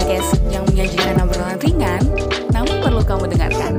podcast yang menyajikan obrolan ringan, namun perlu kamu dengarkan.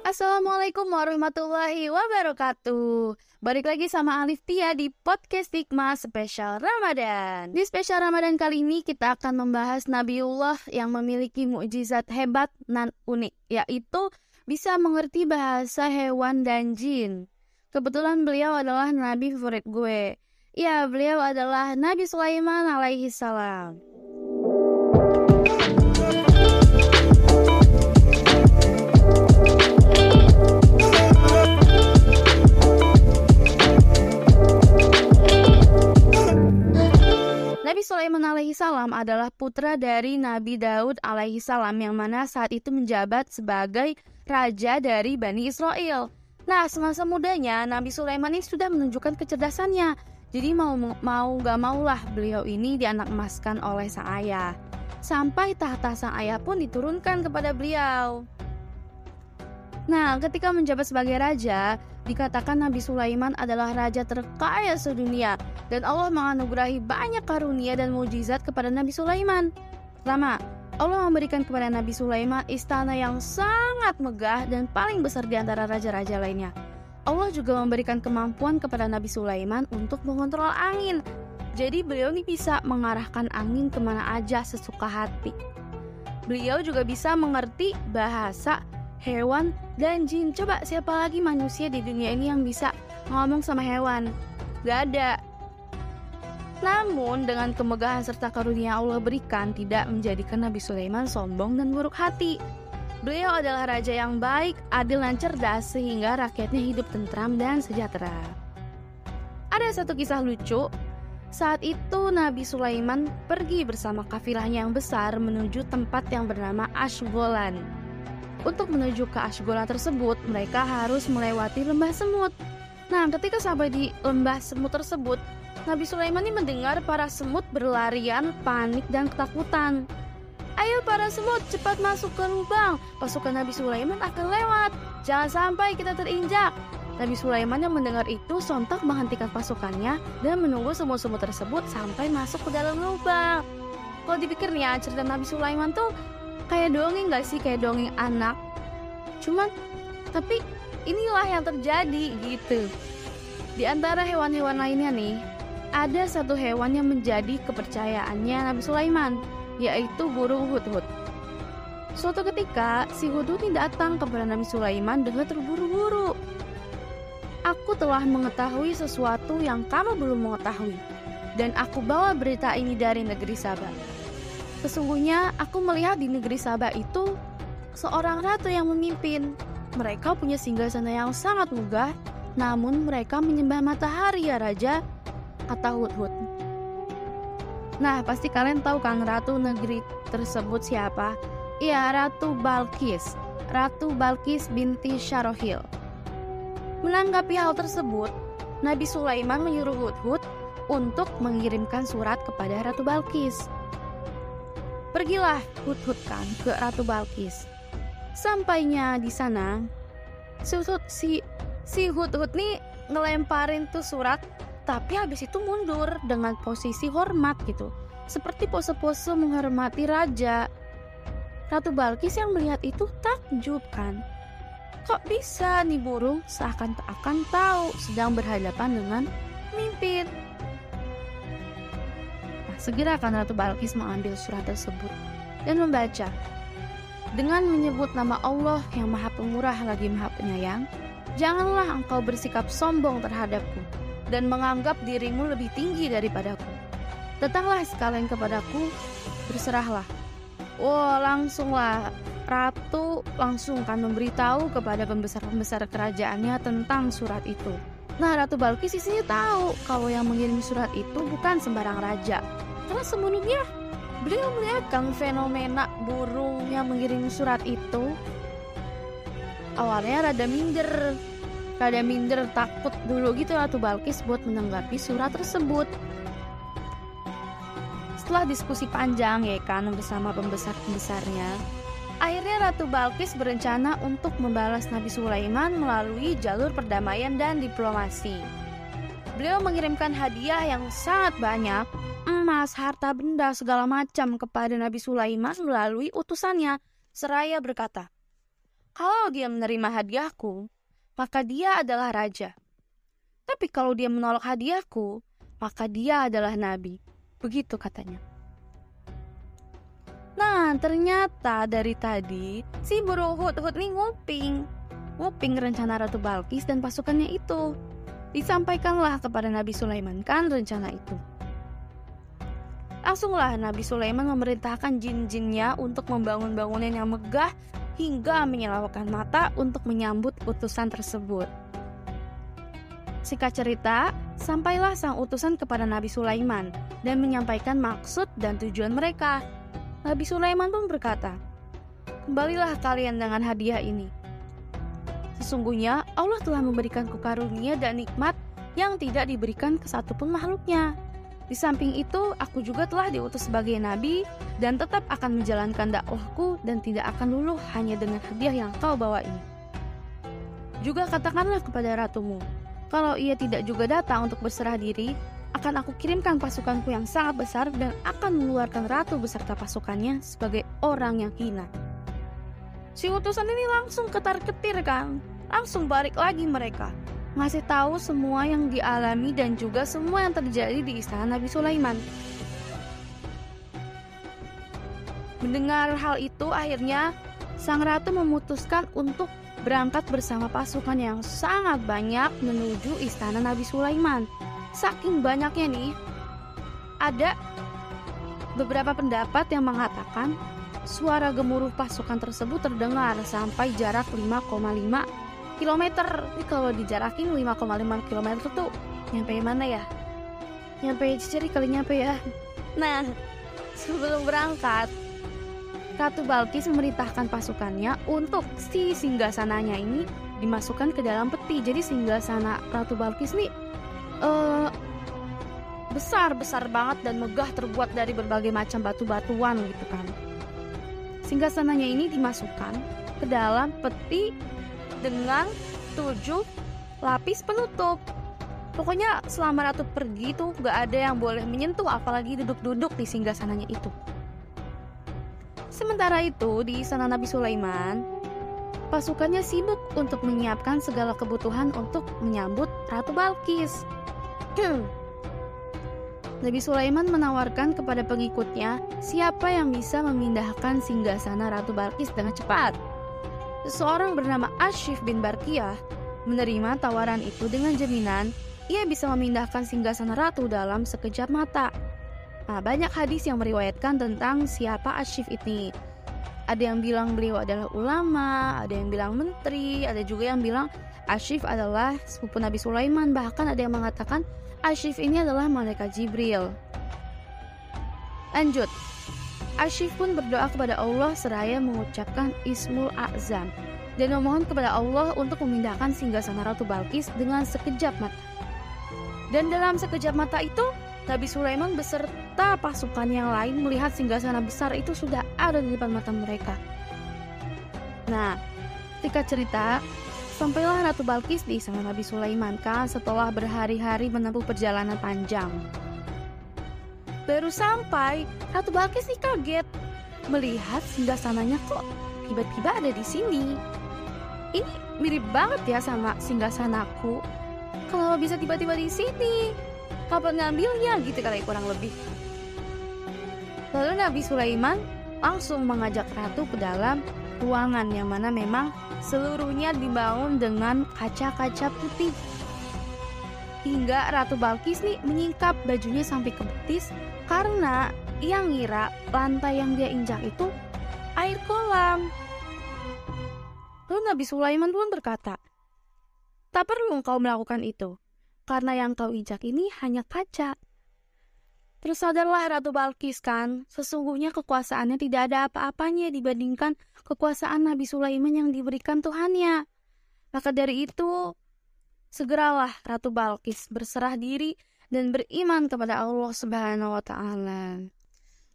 Assalamualaikum warahmatullahi wabarakatuh. Balik lagi sama Alif Tia di Podcast Hikmah Spesial Ramadan. Di spesial Ramadan kali ini kita akan membahas Nabiullah yang memiliki mukjizat hebat dan unik Yaitu bisa mengerti bahasa hewan dan jin. Kebetulan beliau adalah nabi favorit gue. Ya, beliau adalah Nabi Sulaiman alaihi salam adalah putra dari Nabi Daud alaihi salam yang mana saat itu menjabat sebagai raja dari Bani Israel. Nah, semasa mudanya Nabi Sulaiman ini sudah menunjukkan kecerdasannya. Jadi mau mau gak maulah beliau ini dianak emaskan oleh sang ayah. Sampai tahta sang ayah pun diturunkan kepada beliau. Nah, ketika menjabat sebagai raja, Dikatakan Nabi Sulaiman adalah raja terkaya sedunia dan Allah menganugerahi banyak karunia dan mujizat kepada Nabi Sulaiman. Pertama, Allah memberikan kepada Nabi Sulaiman istana yang sangat megah dan paling besar di antara raja-raja lainnya. Allah juga memberikan kemampuan kepada Nabi Sulaiman untuk mengontrol angin. Jadi beliau ini bisa mengarahkan angin ke mana aja sesuka hati. Beliau juga bisa mengerti bahasa hewan, dan jin. Coba siapa lagi manusia di dunia ini yang bisa ngomong sama hewan? Gak ada. Namun dengan kemegahan serta karunia Allah berikan tidak menjadikan Nabi Sulaiman sombong dan buruk hati. Beliau adalah raja yang baik, adil dan cerdas sehingga rakyatnya hidup tentram dan sejahtera. Ada satu kisah lucu. Saat itu Nabi Sulaiman pergi bersama kafilahnya yang besar menuju tempat yang bernama Ashgolan. Untuk menuju ke Ashgola tersebut, mereka harus melewati lembah semut. Nah, ketika sampai di lembah semut tersebut, Nabi Sulaiman ini mendengar para semut berlarian, panik, dan ketakutan. Ayo para semut, cepat masuk ke lubang. Pasukan Nabi Sulaiman akan lewat. Jangan sampai kita terinjak. Nabi Sulaiman yang mendengar itu sontak menghentikan pasukannya dan menunggu semut-semut tersebut sampai masuk ke dalam lubang. Kalau dipikir nih ya, cerita Nabi Sulaiman tuh kayak dongeng gak sih? Kayak dongeng anak. Cuman tapi inilah yang terjadi gitu. Di antara hewan-hewan lainnya nih ada satu hewan yang menjadi kepercayaannya Nabi Sulaiman yaitu burung hudhud. Suatu ketika si hudhud ini datang kepada Nabi Sulaiman dengan terburu-buru. Aku telah mengetahui sesuatu yang kamu belum mengetahui dan aku bawa berita ini dari negeri Sabah Sesungguhnya aku melihat di negeri Sabah itu seorang ratu yang memimpin. Mereka punya singgasana yang sangat megah, namun mereka menyembah matahari ya raja, kata Hudhud. Nah, pasti kalian tahu kan ratu negeri tersebut siapa? Iya, Ratu Balkis. Ratu Balkis binti Syarohil. Menanggapi hal tersebut, Nabi Sulaiman menyuruh Hudhud untuk mengirimkan surat kepada Ratu Balkis. Pergilah Hudhud kan ke Ratu Balkis. Sampainya di sana, si si, Hudhud nih ngelemparin tuh surat, tapi habis itu mundur dengan posisi hormat gitu. Seperti pose-pose menghormati raja. Ratu Balkis yang melihat itu takjub kan. Kok bisa nih burung seakan tak akan tahu sedang berhadapan dengan pemimpin. Segera akan Ratu Balkis mengambil surat tersebut dan membaca. Dengan menyebut nama Allah yang maha pemurah lagi maha penyayang, janganlah engkau bersikap sombong terhadapku dan menganggap dirimu lebih tinggi daripadaku. Datanglah sekalian kepadaku, berserahlah. Wah, langsunglah Ratu langsung kan memberitahu kepada pembesar-pembesar kerajaannya tentang surat itu. Nah, Ratu Balkis isinya tahu kalau yang mengirim surat itu bukan sembarang raja, karena sebelumnya beliau melihat kan fenomena burung yang mengirim surat itu. Awalnya rada minder rada minder takut dulu gitu Ratu Balkis buat menanggapi surat tersebut. Setelah diskusi panjang ya kan bersama pembesar-pembesarnya akhirnya Ratu Balkis berencana untuk membalas Nabi Sulaiman melalui jalur perdamaian dan diplomasi Beliau mengirimkan hadiah yang sangat banyak, emas, harta benda, segala macam kepada Nabi Sulaiman melalui utusannya, seraya berkata, kalau dia menerima hadiahku, maka dia adalah raja. Tapi kalau dia menolak hadiahku, maka dia adalah nabi. Begitu katanya. Nah, ternyata dari tadi si burung hut-hut ini nguping. Nguping rencana Ratu Balkis dan pasukannya itu. Disampaikanlah kepada Nabi Sulaiman kan rencana itu. Langsunglah Nabi Sulaiman memerintahkan jin-jinnya untuk membangun bangunan yang megah hingga menyilaukan mata untuk menyambut utusan tersebut. Singkat cerita, sampailah sang utusan kepada Nabi Sulaiman dan menyampaikan maksud dan tujuan mereka. Nabi Sulaiman pun berkata, Kembalilah kalian dengan hadiah ini. Sesungguhnya Allah telah memberikanku karunia dan nikmat yang tidak diberikan ke satupun makhluknya. Di samping itu, aku juga telah diutus sebagai nabi dan tetap akan menjalankan dakwahku dan tidak akan luluh hanya dengan hadiah yang kau bawa ini. Juga katakanlah kepada ratumu, kalau ia tidak juga datang untuk berserah diri, akan aku kirimkan pasukanku yang sangat besar dan akan mengeluarkan ratu beserta pasukannya sebagai orang yang hina. Si utusan ini langsung ketar-ketir kan, langsung balik lagi mereka ngasih tahu semua yang dialami dan juga semua yang terjadi di istana Nabi Sulaiman. Mendengar hal itu, akhirnya sang ratu memutuskan untuk berangkat bersama pasukan yang sangat banyak menuju istana Nabi Sulaiman. Saking banyaknya nih, ada beberapa pendapat yang mengatakan suara gemuruh pasukan tersebut terdengar sampai jarak 5,5 kilometer. Ini kalau dijarakin 5,5 km tuh nyampe mana ya? Nyampe Ciceri kali nyampe ya. Nah sebelum berangkat Ratu Balkis memerintahkan pasukannya untuk si singgasananya ini dimasukkan ke dalam peti. Jadi singgasana Ratu Balkis nih uh, besar besar banget dan megah terbuat dari berbagai macam batu-batuan gitu kan. Singgasananya ini dimasukkan ke dalam peti dengan tujuh lapis penutup. Pokoknya selama Ratu pergi tuh gak ada yang boleh menyentuh apalagi duduk-duduk di singgah sananya itu. Sementara itu di istana Nabi Sulaiman, pasukannya sibuk untuk menyiapkan segala kebutuhan untuk menyambut Ratu Balkis. Nabi Sulaiman menawarkan kepada pengikutnya siapa yang bisa memindahkan singgasana Ratu Balkis dengan cepat. Seseorang bernama Ashif bin Barkiyah menerima tawaran itu dengan jaminan ia bisa memindahkan singgasana ratu dalam sekejap mata. Nah, banyak hadis yang meriwayatkan tentang siapa Ashif ini. Ada yang bilang beliau adalah ulama, ada yang bilang menteri, ada juga yang bilang Ashif adalah sepupu Nabi Sulaiman, bahkan ada yang mengatakan Ashif ini adalah malaikat Jibril. Lanjut, Ashif pun berdoa kepada Allah seraya mengucapkan Ismul Azam dan memohon kepada Allah untuk memindahkan singgasana Ratu Balkis dengan sekejap mata. Dan dalam sekejap mata itu, Nabi Sulaiman beserta pasukan yang lain melihat singgasana besar itu sudah ada di depan mata mereka. Nah, ketika cerita, sampailah Ratu Balkis di istana Nabi Sulaiman kan setelah berhari-hari menempuh perjalanan panjang. Baru sampai, Ratu Balkis nih kaget melihat singgasananya kok tiba-tiba ada di sini. Ini mirip banget ya sama singgasanaku. Kalau bisa tiba-tiba di sini, kapan ngambilnya gitu kali kurang lebih. Lalu Nabi Sulaiman langsung mengajak ratu ke dalam ruangan yang mana memang seluruhnya dibangun dengan kaca-kaca putih hingga Ratu Balkis nih menyingkap bajunya sampai ke betis karena ia ngira lantai yang dia injak itu air kolam. Lalu Nabi Sulaiman pun berkata, Tak perlu engkau melakukan itu, karena yang kau injak ini hanya kaca. Tersadarlah Ratu Balkis kan, sesungguhnya kekuasaannya tidak ada apa-apanya dibandingkan kekuasaan Nabi Sulaiman yang diberikan Tuhannya. Maka dari itu, segeralah Ratu Balkis berserah diri dan beriman kepada Allah Subhanahu wa taala.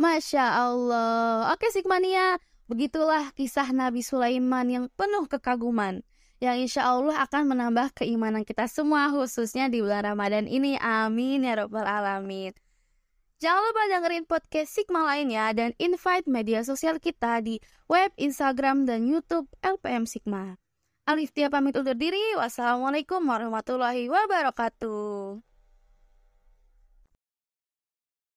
Masya Allah. Oke Sigmania, begitulah kisah Nabi Sulaiman yang penuh kekaguman yang insya Allah akan menambah keimanan kita semua khususnya di bulan Ramadan ini. Amin ya robbal alamin. Jangan lupa dengerin podcast Sigma lainnya dan invite media sosial kita di web, Instagram, dan YouTube LPM Sigma. Alif Tia pamit undur diri. Wassalamualaikum warahmatullahi wabarakatuh.